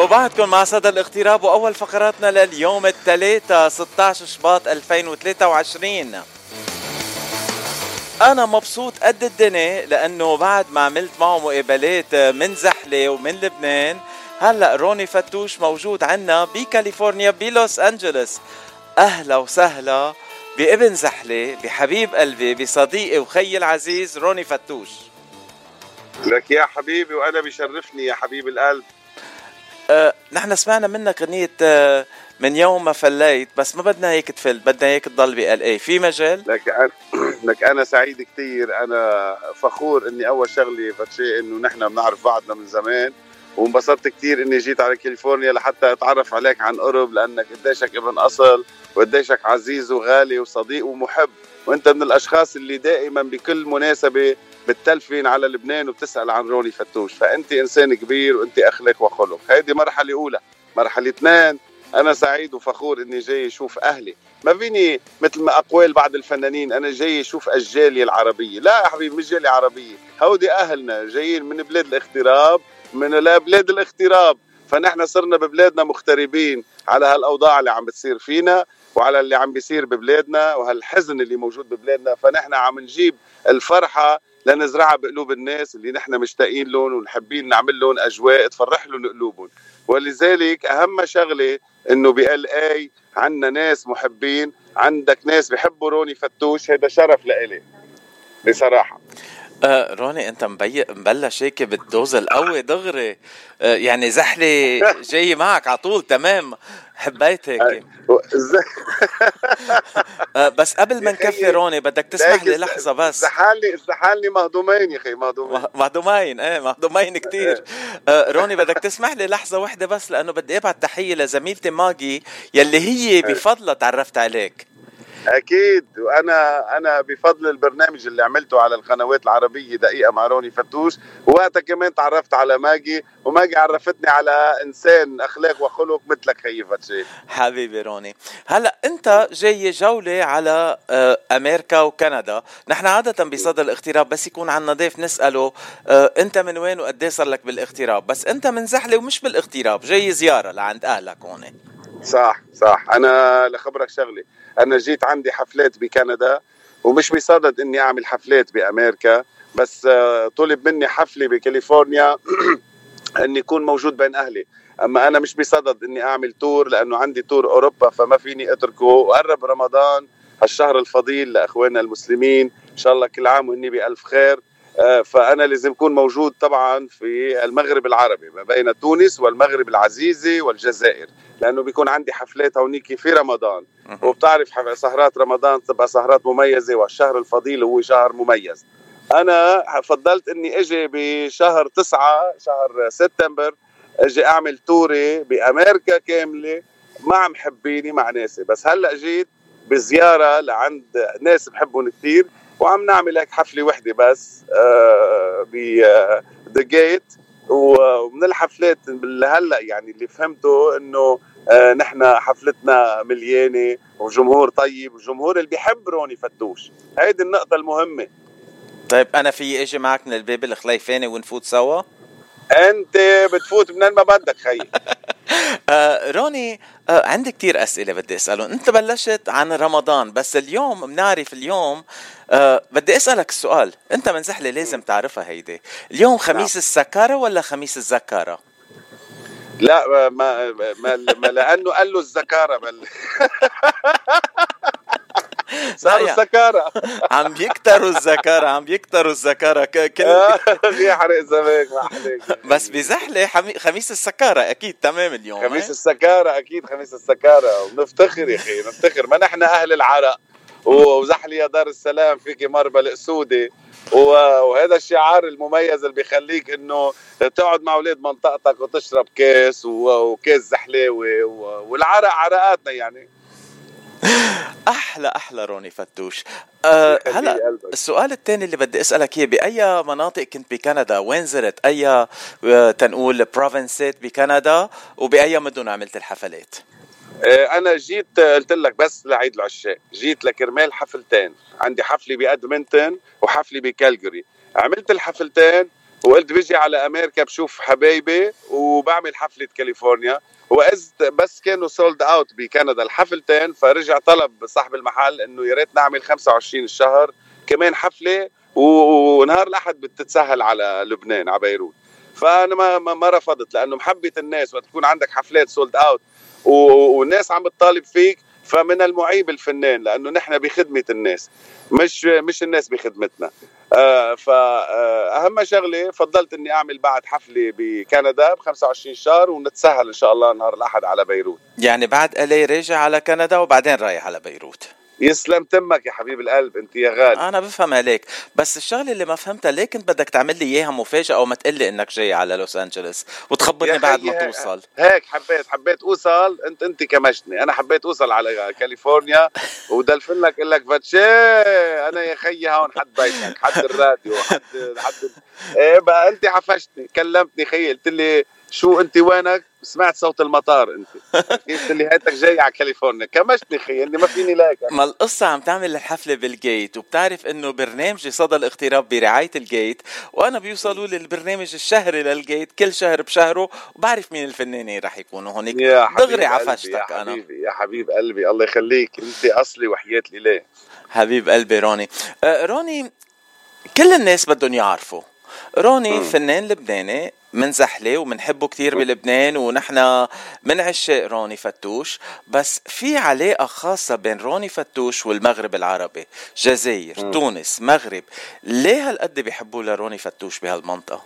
وبعدكم مع صدى الاغتراب وأول فقراتنا لليوم الثلاثاء 16 شباط 2023 أنا مبسوط قد الدنيا لأنه بعد ما عملت معه مقابلات من زحلة ومن لبنان هلأ روني فتوش موجود عنا بكاليفورنيا بلوس أنجلوس. أهلا وسهلا بابن زحلة بحبيب قلبي بصديقي وخي العزيز روني فتوش. لك يا حبيبي وأنا بشرفني يا حبيب القلب. أه نحن سمعنا منك أغنية أه من يوم ما فليت بس ما بدنا هيك تفل بدنا هيك تضل بال اي في مجال؟ لك أنا لك أنا سعيد كثير أنا فخور إني أول شغلة فتشي إنه نحن بنعرف بعضنا من زمان وانبسطت كثير إني جيت على كاليفورنيا لحتى أتعرف عليك عن قرب لأنك قديشك ابن أصل وقديشك عزيز وغالي وصديق ومحب. وأنت من الأشخاص اللي دائما بكل مناسبة بتلفين على لبنان وبتسأل عن روني فتوش. فأنت إنسان كبير وأنت اخلاق وخلق. هيدي مرحلة أولى. مرحلة اثنين أنا سعيد وفخور إني جاي أشوف أهلي. ما فيني مثل ما أقوال بعض الفنانين أنا جاي أشوف الجاليه العربية. لا يا حبيبي مش جاليه عربية. هودي أهلنا جايين من بلاد الاغتراب من لا بلاد الاغتراب. فنحن صرنا ببلادنا مغتربين على هالأوضاع اللي عم بتصير فينا وعلى اللي عم بيصير ببلادنا وهالحزن اللي موجود ببلادنا. فنحن عم نجيب الفرحة لنزرعها بقلوب الناس اللي نحن مشتاقين لهم ونحبين نعمل لهم أجواء تفرح لهم قلوبهم. ولذلك أهم شغلة إنه بال اي عندنا ناس محبين عندك ناس بحبوا روني فتوش هذا شرف لإلي بصراحة. آه روني أنت. مبلش هيك بالدوز القوي دغري. آه يعني زحلي جاي معك على طول تمام. حبيت هيك. آه بس قبل ما نكفي روني بدك تسمح لي لحظة بس. زحالني زحالني مهضومين يا أخي مهضومين. مهضومين إيه مهضومين كثير آه روني بدك تسمح لي لحظة واحدة بس لأنه بدي ابعت تحية لزميلتي ماجي يلي هي بفضلها تعرفت عليك. أكيد. وأنا أنا بفضل البرنامج اللي عملته على القنوات العربية دقيقة مع روني فتوش. وقتها كمان تعرفت على ماجي وماجي عرفتني على إنسان أخلاق وخلق مثلك خيي فتشي. حبيبي روني. هلأ أنت جاي جولة على أمريكا وكندا. نحن عادة بصدد الاغتراب بس يكون عندنا ضيف نسأله أنت من وين وقد صار لك بالاغتراب؟ بس أنت من زحلة ومش بالاغتراب. جاي زيارة لعند أهلك هون. صح صح. أنا لخبرك شغلة. أنا جيت عندي حفلات بكندا ومش بصدد إني أعمل حفلات بأمريكا بس طلب مني حفلة بكاليفورنيا إني أكون موجود بين أهلي. أما أنا مش بصدد إني أعمل تور لأنه عندي تور أوروبا فما فيني أتركه. وقرب رمضان الشهر الفضيل لأخواننا المسلمين. إن شاء الله كل عام وهني بألف خير. فانا لازم اكون موجود طبعا في المغرب العربي ما بين تونس والمغرب العزيزه والجزائر لأنه بيكون عندي حفلات هونيك في رمضان. وبتعرف سهرات رمضان تبقى سهرات مميزة والشهر الفضيل هو شهر مميز. أنا فضلت إني إجي بشهر تسعة شهر سبتمبر إجي أعمل توري بأمريكا كاملة مع محبيني مع ناسي. بس هلأ جيت بزيارة لعند ناس بحبهم كثير وعم نعمل هيك حفلة وحدة بس آه ب ذا جيت ومن الحفلات هلأ يعني اللي فهمته إنه آه نحن حفلتنا مليانة وجمهور طيب وجمهور اللي بيحب روني فتوش. هيدي النقطة المهمة. طيب أنا في إجي معك من الباب الخليفاني ونفوت سوا؟ أنت بتفوت منين ما بدك خيي. آه روني آه عندي كتير أسئلة بدي أسألهم. أنت بلشت عن رمضان بس اليوم بنعرف اليوم آه بدي أسألك السؤال أنت من زحلة لازم تعرفها هيدي. اليوم خميس السكارة ولا خميس الزكارة؟ لا ما, ما, ما لأنه قال له الزكارة بل صاروا الزكارة عم يكتروا الزكارة عم يكتروا الزكارة كل يحرق زمان ما بس بزحلة خميس السكارة أكيد تمام اليوم خميس السكارة أكيد خميس السكارة ونفتخر يا أخي نفتخر. ما نحن أهل العرق وزحلي يا دار السلام فيك مربى الأسودي وهذا الشعار المميز اللي بيخليك إنه تقعد مع أولاد منطقتك وتشرب كاس وكاس زحلاوي والعرق عرقاتنا يعني. أحلى أحلى روني فتوش. أه هلا السؤال الثاني اللي بدي أسألك إياه بأي مناطق كنت بكندا؟ وين زرت؟ أي تنقول province ات بكندا؟ وبأي مدن عملت الحفلات؟ أنا جيت قلت لك بس لعيد العشاق جيت لكرمال حفلتين. عندي حفلة بأدمنتون وحفلة بكالجري عملت الحفلتين وقلت بيجي على أمريكا بشوف حبايبي وبعمل حفلة كاليفورنيا. واذ بس كانوا sold out بكندا. الحفلتين فرجع طلب صاحب المحل إنه يا ريت نعمل 25 الشهر كمان حفلة ونهار الأحد بتتسهل على لبنان على بيروت. فأنا ما ما رفضت لأنه محبة الناس وقت تكون عندك حفلات sold out والناس عم بتطالب فيك. فمن المعيب الفنان لأنه نحن بخدمة الناس مش مش الناس بخدمتنا. آه فاهم آه شغلة فضلت إني أعمل بعد حفلة بكندا ب 25 شهر ونتسهل إن شاء الله نهار الأحد على بيروت. يعني بعد إلي راجع على كندا وبعدين رايح على بيروت. يسلم تمك يا حبيب القلب انت يا غالي. أنا بفهم عليك بس الشغلة اللي ما فهمتها ليه كنت بدك تعمل لي إياها مفاجأة أو ما تقول لي إنك جاي على لوس أنجلوس؟ وتخبرني بعد ما توصل. هيك حبيت حبيت أوصل؟ أنت أنت كمشتني أنا حبيت أوصل على كاليفورنيا ودلفن لك أقول لك فاتشي أنا يا خيي هون حد بيتك حد الراديو حد حد إيه بقى أنت عفشتني كلمتني خيي قلت لي شو أنت وينك؟ سمعت صوت المطار انت. قلت لي هيتك جاي على كاليفورنيا. كمشتني خي اني ما فيني لاك ما القصة عم تعمل الحفلة بالجيت وبتعرف إنه برنامجي صدى الاغتراب برعاية الجيت وأنا بيوصلوا لي البرنامج الشهري للجيت كل شهر بشهره وبعرف مين الفنانين رح يكونوا هونيك. دغري عفشتك يا أنا. حبيبي يا حبيب قلبي الله يخليك. انت أصلي وحياة الإله. حبيب قلبي روني. آه روني كل الناس بدهم يعرفوا. روني. فنان لبناني من زحلة ومنحبه كتير بلبنان ونحن من عشاق روني فتوش. بس في علاقة خاصة بين روني فتوش والمغرب العربي. جزائر م. تونس مغرب. ليه هالقد بيحبوا لروني فتوش بهالمنطقة؟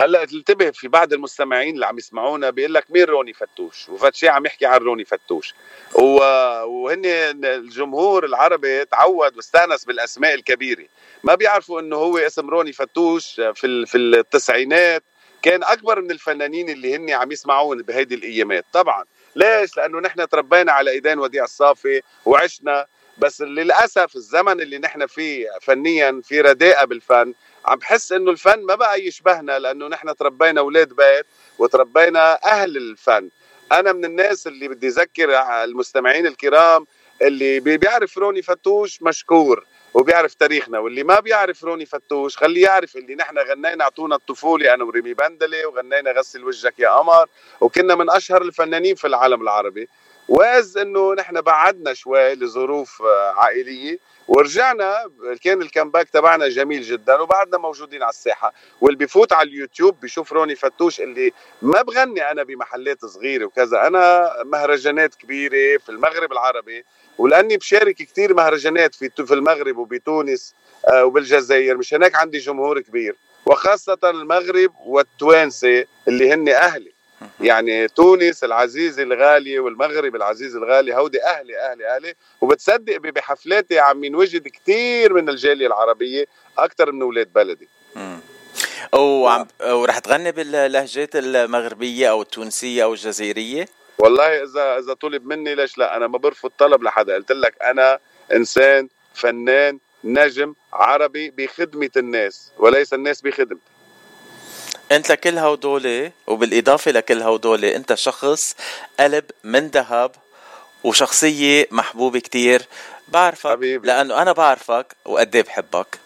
هلأ انتبه في بعض المستمعين اللي عم يسمعونا بيقول لك مين روني فتوش؟ وفتشي عم يحكي عن روني فتوش. وهن الجمهور العربي تعود واستأنس بالأسماء الكبيرة. ما بيعرفوا إنه هو اسم روني فتوش في في التسعينات. كان أكبر من الفنانين اللي هن عم يسمعون بهيدي الأيامات. طبعا. ليش؟ لأنه نحن تربينا على إيدين وديع الصافي وعشنا. بس للأسف الزمن اللي نحن فيه فنيا في رداءة بالفن عم بحس إنه الفن ما بقى يشبهنا لأنه نحن تربينا أولاد بيت وتربينا أهل الفن. أنا من الناس اللي بدي أذكر المستمعين الكرام اللي بيعرف روني فتوش مشكور وبيعرف تاريخنا واللي ما بيعرف روني فتوش خليه يعرف اللي نحن غنينا أعطونا الطفولة أنا وريمي بندلة وغنينا غسل وجهك يا قمر وكنا من أشهر الفنانين في العالم العربي. واذ إنه نحن بعدنا شوي لظروف آه، عائلية ورجعنا كان الكامباك تبعنا جميل جدا وبعدنا موجودين على الساحة. واللي بفوت على اليوتيوب بيشوف روني فتوش اللي ما بغني أنا بمحلات صغيرة وكذا. أنا مهرجانات كبيرة في المغرب العربي ولاني بشارك كثير مهرجانات في في المغرب وبتونس آه، وبالجزائر. مش هناك عندي جمهور كبير وخاصة المغرب والتوانسة اللي هن أهلي. يعني تونس العزيزة الغالية والمغرب العزيز الغالي هودي أهلي أهلي أهلي. وبتصدق بحفلاتي عم ينوجد كثير من الجالية العربية أكثر من أولاد بلدي. وعم ورح تغني باللهجات المغربية أو التونسية أو الجزائرية؟ والله إذا إذا طلب مني ليش لا؟ أنا ما برفض طلب لحدا. قلت لك أنا إنسان فنان نجم عربي بخدمة الناس وليس الناس بخدمتي. أنت لكل هودول وبالإضافة لكل هودول أنت شخص قلب من ذهب وشخصية محبوبة كتير. بعرفك حبيبي. لأنه أنا بعرفك وقد إيه بحبك.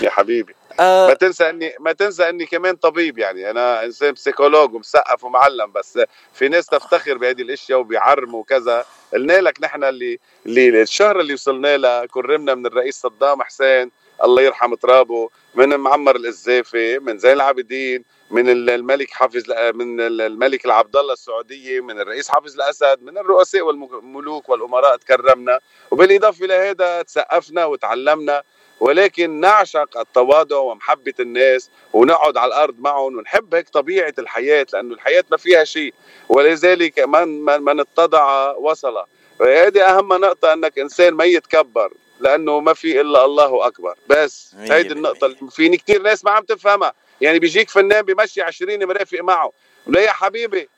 يا حبيبي. آه. ما تنسى اني ما تنسى إني كمان طبيب يعني. أنا إنسان بسيكولوج ومسقف ومعلم بس في ناس تفتخر بهذه الأشياء وبيعرموا وكذا. قلنا لك نحن اللي اللي الشهره اللي وصلنا لها كرمنا من الرئيس صدام حسين. الله يرحم ترابه. من معمر القذافي من زين العابدين من الملك حافظ من الملك العبد الله السعودية من الرئيس حافظ الأسد من الرؤساء والملوك والأمراء تكرمنا. وبالإضافة إلى هذا تسقفنا وتعلمنا. ولكن نعشق التواضع ومحبة الناس ونقعد على الأرض معهم ونحب هيك طبيعة الحياة لأنه الحياة ما فيها شيء. ولذلك من, من, من اتضع وصل وهذه أهم نقطة أنك إنسان ما يتكبر لأنه ما في إلا الله أكبر. بس هيدي النقطة اللي فيني كثير ناس ما عم تفهمها. يعني بيجيك فنان بمشي 20 مرافق معه. لا يا حبيبي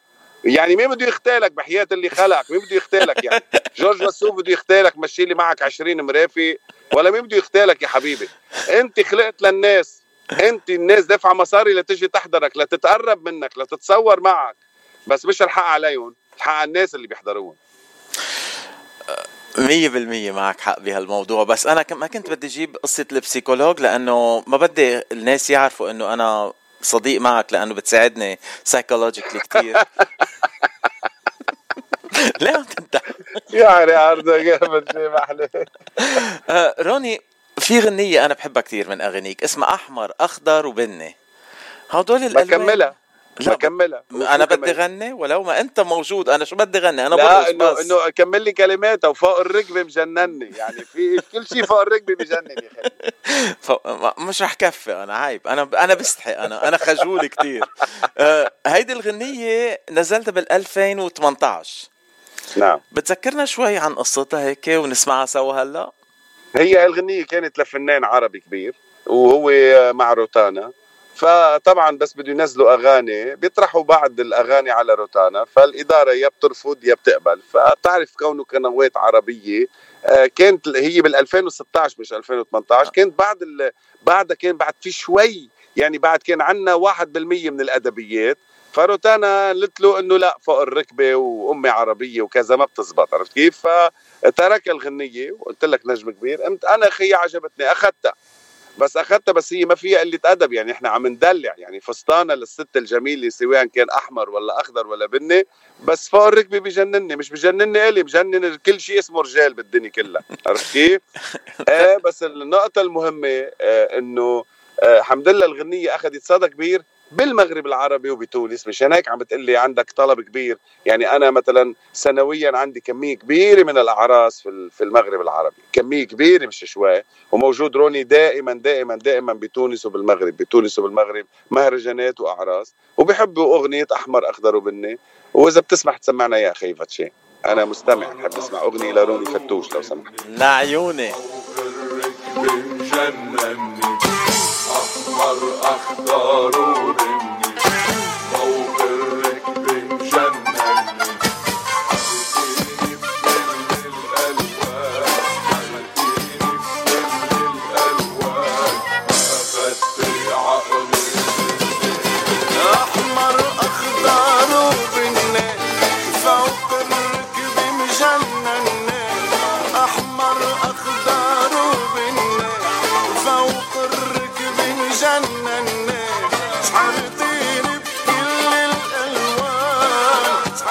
يعني مين بده يختالك بحياة اللي خلقك مين بده يختالك يعني؟ جورج وسوف بده يختالك مشي لي معك 20 مرافق. ولا مين بده يختالك يا حبيبي. انت خلقت للناس. انت الناس دافعة مصاري لتجي تحضرك لتتقرب منك لتتصور معك. بس مش الحق عليهم الحق على الناس اللي بيحضروهم. مية بالمية معك حق بهالموضوع. بس أنا ما كنت بدي أجيب قصة البسيكولوج لأنه ما بدي الناس يعرفوا إنه أنا صديق معك لأنه بتساعدني سايكولوجيكلي كثير ليه عم تمدح؟ يعني عرضة جامد شيء محلى آه، روني في غنية أنا بحبها كثير من أغانيك اسمها أحمر أخضر وبني. هدول الألوان بكملها. بكملها. أنا بدي غني ولو ما أنت موجود أنا شو بدي غني؟ أنا لا انه إنه كمل لي كلماتها وفوق الركبة مجنني. يعني في كل شيء فوق الركبة بجنن يا أخي مش رح كفي أنا عيب. أنا أنا بستحي أنا أنا خجول كثير آه هيدي الغنية نزلتها بال 2018 نعم. بتذكرنا شوي عن قصتها هيك ونسمعها سوا هلا؟ هي الغنية كانت لفنان عربي كبير وهو مع روتانا. فطبعا بس بده ينزلوا أغاني بيطرحوا بعض الأغاني على روتانا. فالإدارة يا بترفض يا بتقبل. فتعرف كونه قنوات عربية آه، كانت هي بال 2016 مش 2018 كانت بعد بعدها كان بعد في شوي يعني بعد كان عندنا 1% من الأدبيات. فروتانا قلت له إنه لا فوق الركبة وأمي عربية وكذا ما بتزبط عرفت كيف؟ فترك الغنية وقلت لك نجم كبير قمت أنا خي عجبتني أخذتها بس أخذتها بس هي ما فيها قلة أدب يعني إحنا عم ندلع يعني فستانة للست الجميلة سواء كان أحمر ولا أخضر ولا بني بس فوق الركبة بجنني مش بجنني إلي بجنن كل شيء اسمه رجال بالدنيا كلها عرفت كيف؟ إيه بس النقطة المهمة آه إنه آه الحمد لله الغنية أخذت صدى كبير بالمغرب العربي وبتونس مشان هيك عم بتقلي عندك طلب كبير. يعني أنا مثلا سنويا عندي كمية كبيرة من الأعراس في في المغرب العربي. كمية كبيرة مش شوي. وموجود روني دائما دائما دائما بتونس وبالمغرب. بتونس وبالمغرب مهرجانات وأعراس. وبحبوا أغنية أحمر أخضر وبني. وإذا بتسمح تسمعنا يا أخي فتشي أنا مستمع بحب اسمع أغنية لروني فتوش لو سمحت. لعيوني. أحمر أخضر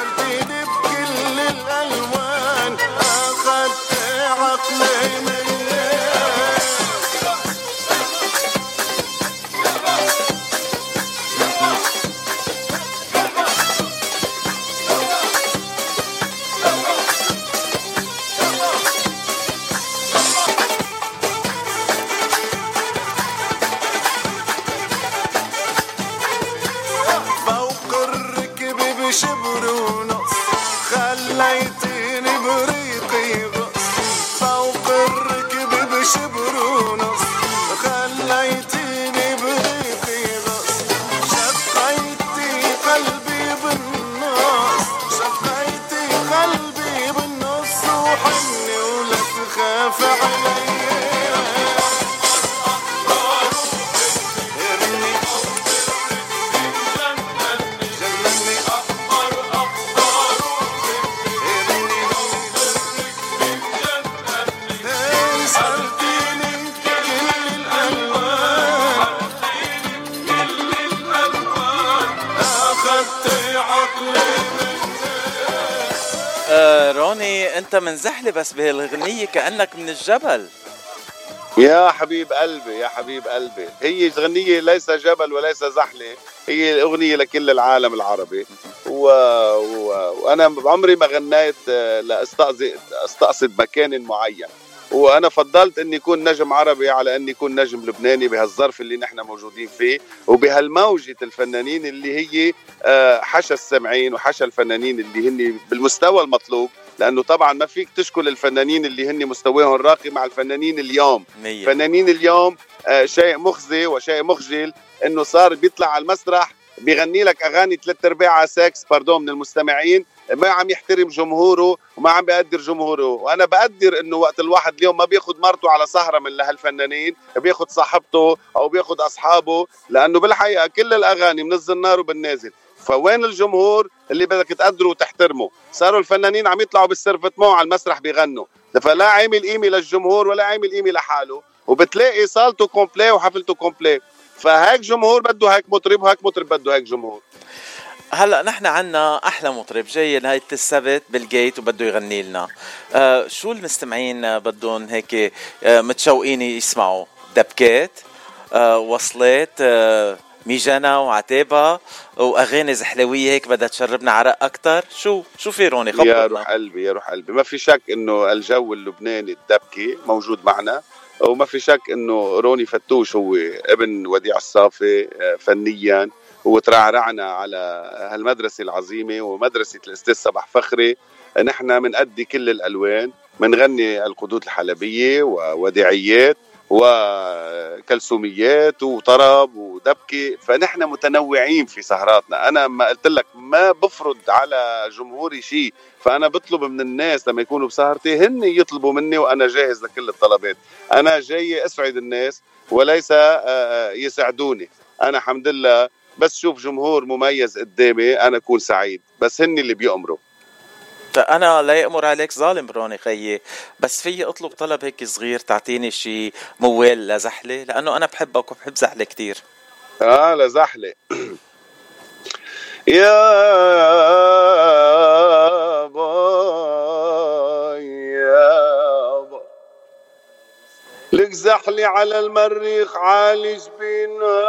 سحرتيني بكل الألوان. روني انت من زحلة بس بهالغنية كأنك من الجبل. يا حبيب قلبي يا حبيب قلبي هي غنية ليس جبل وليس زحلة هي أغنية لكل العالم العربي. و... و... وأنا عمري ما غنيت آه، لأستقصد أستقصد مكان معين. وأنا فضلت إني أكون نجم عربي على إني أكون نجم لبناني بهالظرف اللي نحن موجودين فيه. وبهالموجة الفنانين اللي هي آه، حشا السامعين وحشا الفنانين اللي هن بالمستوى المطلوب. لأنه طبعا ما فيك تشكل الفنانين اللي هن مستواهم راقي مع الفنانين اليوم. مية. فنانين اليوم آه، شيء مخزي وشيء مخجل إنه صار بيطلع على المسرح بيغني لك أغاني ثلاث أرباعها سكس باردون من المستمعين. ما عم يحترم جمهوره وما عم بيقدر جمهوره. وأنا بقدر إنه وقت الواحد اليوم ما بياخد مرته على سهرة من هالفنانين بياخد صاحبته أو بياخد أصحابه لأنه بالحقيقة كل الأغاني من الزنار وبالنازل فوين الجمهور اللي بدك تقدره وتحترمه صاروا الفنانين عم يطلعوا بالسيرفتمون على المسرح بيغنوا. فلا عامل قيمة للجمهور ولا عامل قيمة لحاله وبتلاقي صالته كومبلي وحفلته كومبلي. فهيك جمهور بده هيك مطرب وهيك مطرب بده هيك جمهور. هلا نحن عنا أحلى مطرب جاي نهاية السبت بالجيت وبده يغني لنا. آه شو المستمعين بدهم هيك آه متشوقين يسمعوا؟ دبكات آه وصلات آه ميجانا وعتابة وأغاني زحلوية هيك بدها تشربنا عرق أكثر شو شو في روني؟ يا خبرنا روح قلبي يا روح قلبي. ما في شك إنه الجو اللبناني الدبكي موجود معنا وما في شك إنه روني فتوش هو ابن وديع الصافي آه، فنيا. وترعرعنا على هالمدرسة العظيمة ومدرسة الأستاذ صباح فخري. نحن بنأدي كل الألوان بنغني القدود الحلبية ووديعيات وكلثوميات وطرب ودبكة فنحن متنوعين في سهراتنا. أنا ما قلت لك ما بفرض على جمهوري شيء فأنا بطلب من الناس لما يكونوا بسهرتي هن يطلبوا مني وأنا جاهز لكل الطلبات. أنا جاي أسعد الناس وليس آه، آه، يسعدوني أنا الحمد لله بس شوف جمهور مميز قدامي أنا أكون سعيد. بس هن اللي بيأمروا. فأنا لا يأمر عليك ظالم روني خيي بس في أطلب طلب هيك صغير تعطيني شي موال لزحلة لأنه أنا بحبك وبحب زحلة كتير. آه لزحلة. يا باي يا باي. لك زحلي على المريخ عالج بينا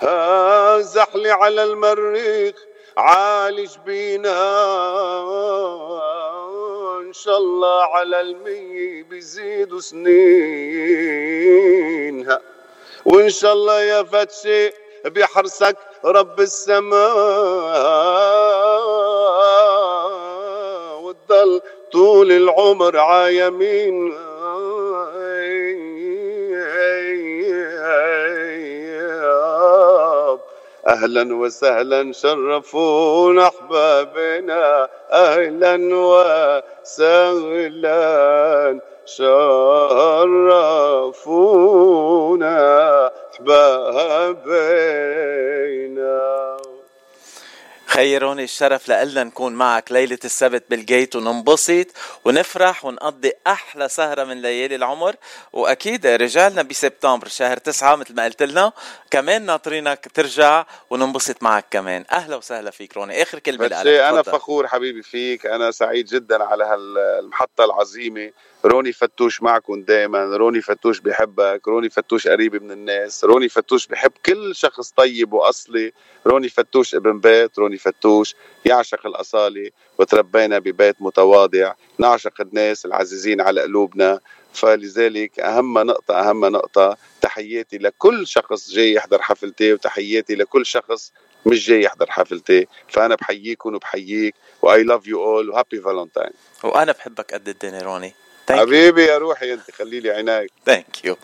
ها زحلي على المريخ عالج بينا إن شاء الله على المية بيزيدوا سنينها وإن شاء الله يا فتشي بيحرسك رب السماء وتضل طول العمر عايمين أهلا وسهلا شرفونا أحبابنا. أهلا وسهلا شرفونا احبابنا خيروني الشرف لإلنا نكون معك ليلة السبت بالجيت وننبسط ونفرح ونقضي أحلى سهرة من ليالي العمر. وأكيد رجالنا بسبتمبر شهر تسعة مثل ما قلت لنا. كمان ناطرينك ترجع وننبسط معك كمان. أهلا وسهلا فيك روني. آخر كلمة لك. أنا فخور حبيبي فيك. أنا سعيد جدا على هالمحطة العظيمة. روني فتوش معكم دائما روني فتوش بيحبك روني فتوش قريب من الناس. روني فتوش بيحب كل شخص طيب وأصلي. روني فتوش ابن بيت. روني فتوش يعشق الأصالة وتربينا ببيت متواضع نعشق الناس العزيزين على قلوبنا. فلذلك أهم نقطة أهم نقطة تحياتي لكل شخص جاي يحضر حفلتي وتحياتي لكل شخص مش جاي يحضر حفلتي. فأنا بحييكم وبحييك و I love you all و happy Valentine وأنا بحبك قد الدنيا روني. حبيبي يا روحي أنت خلي لي عينيك. thank you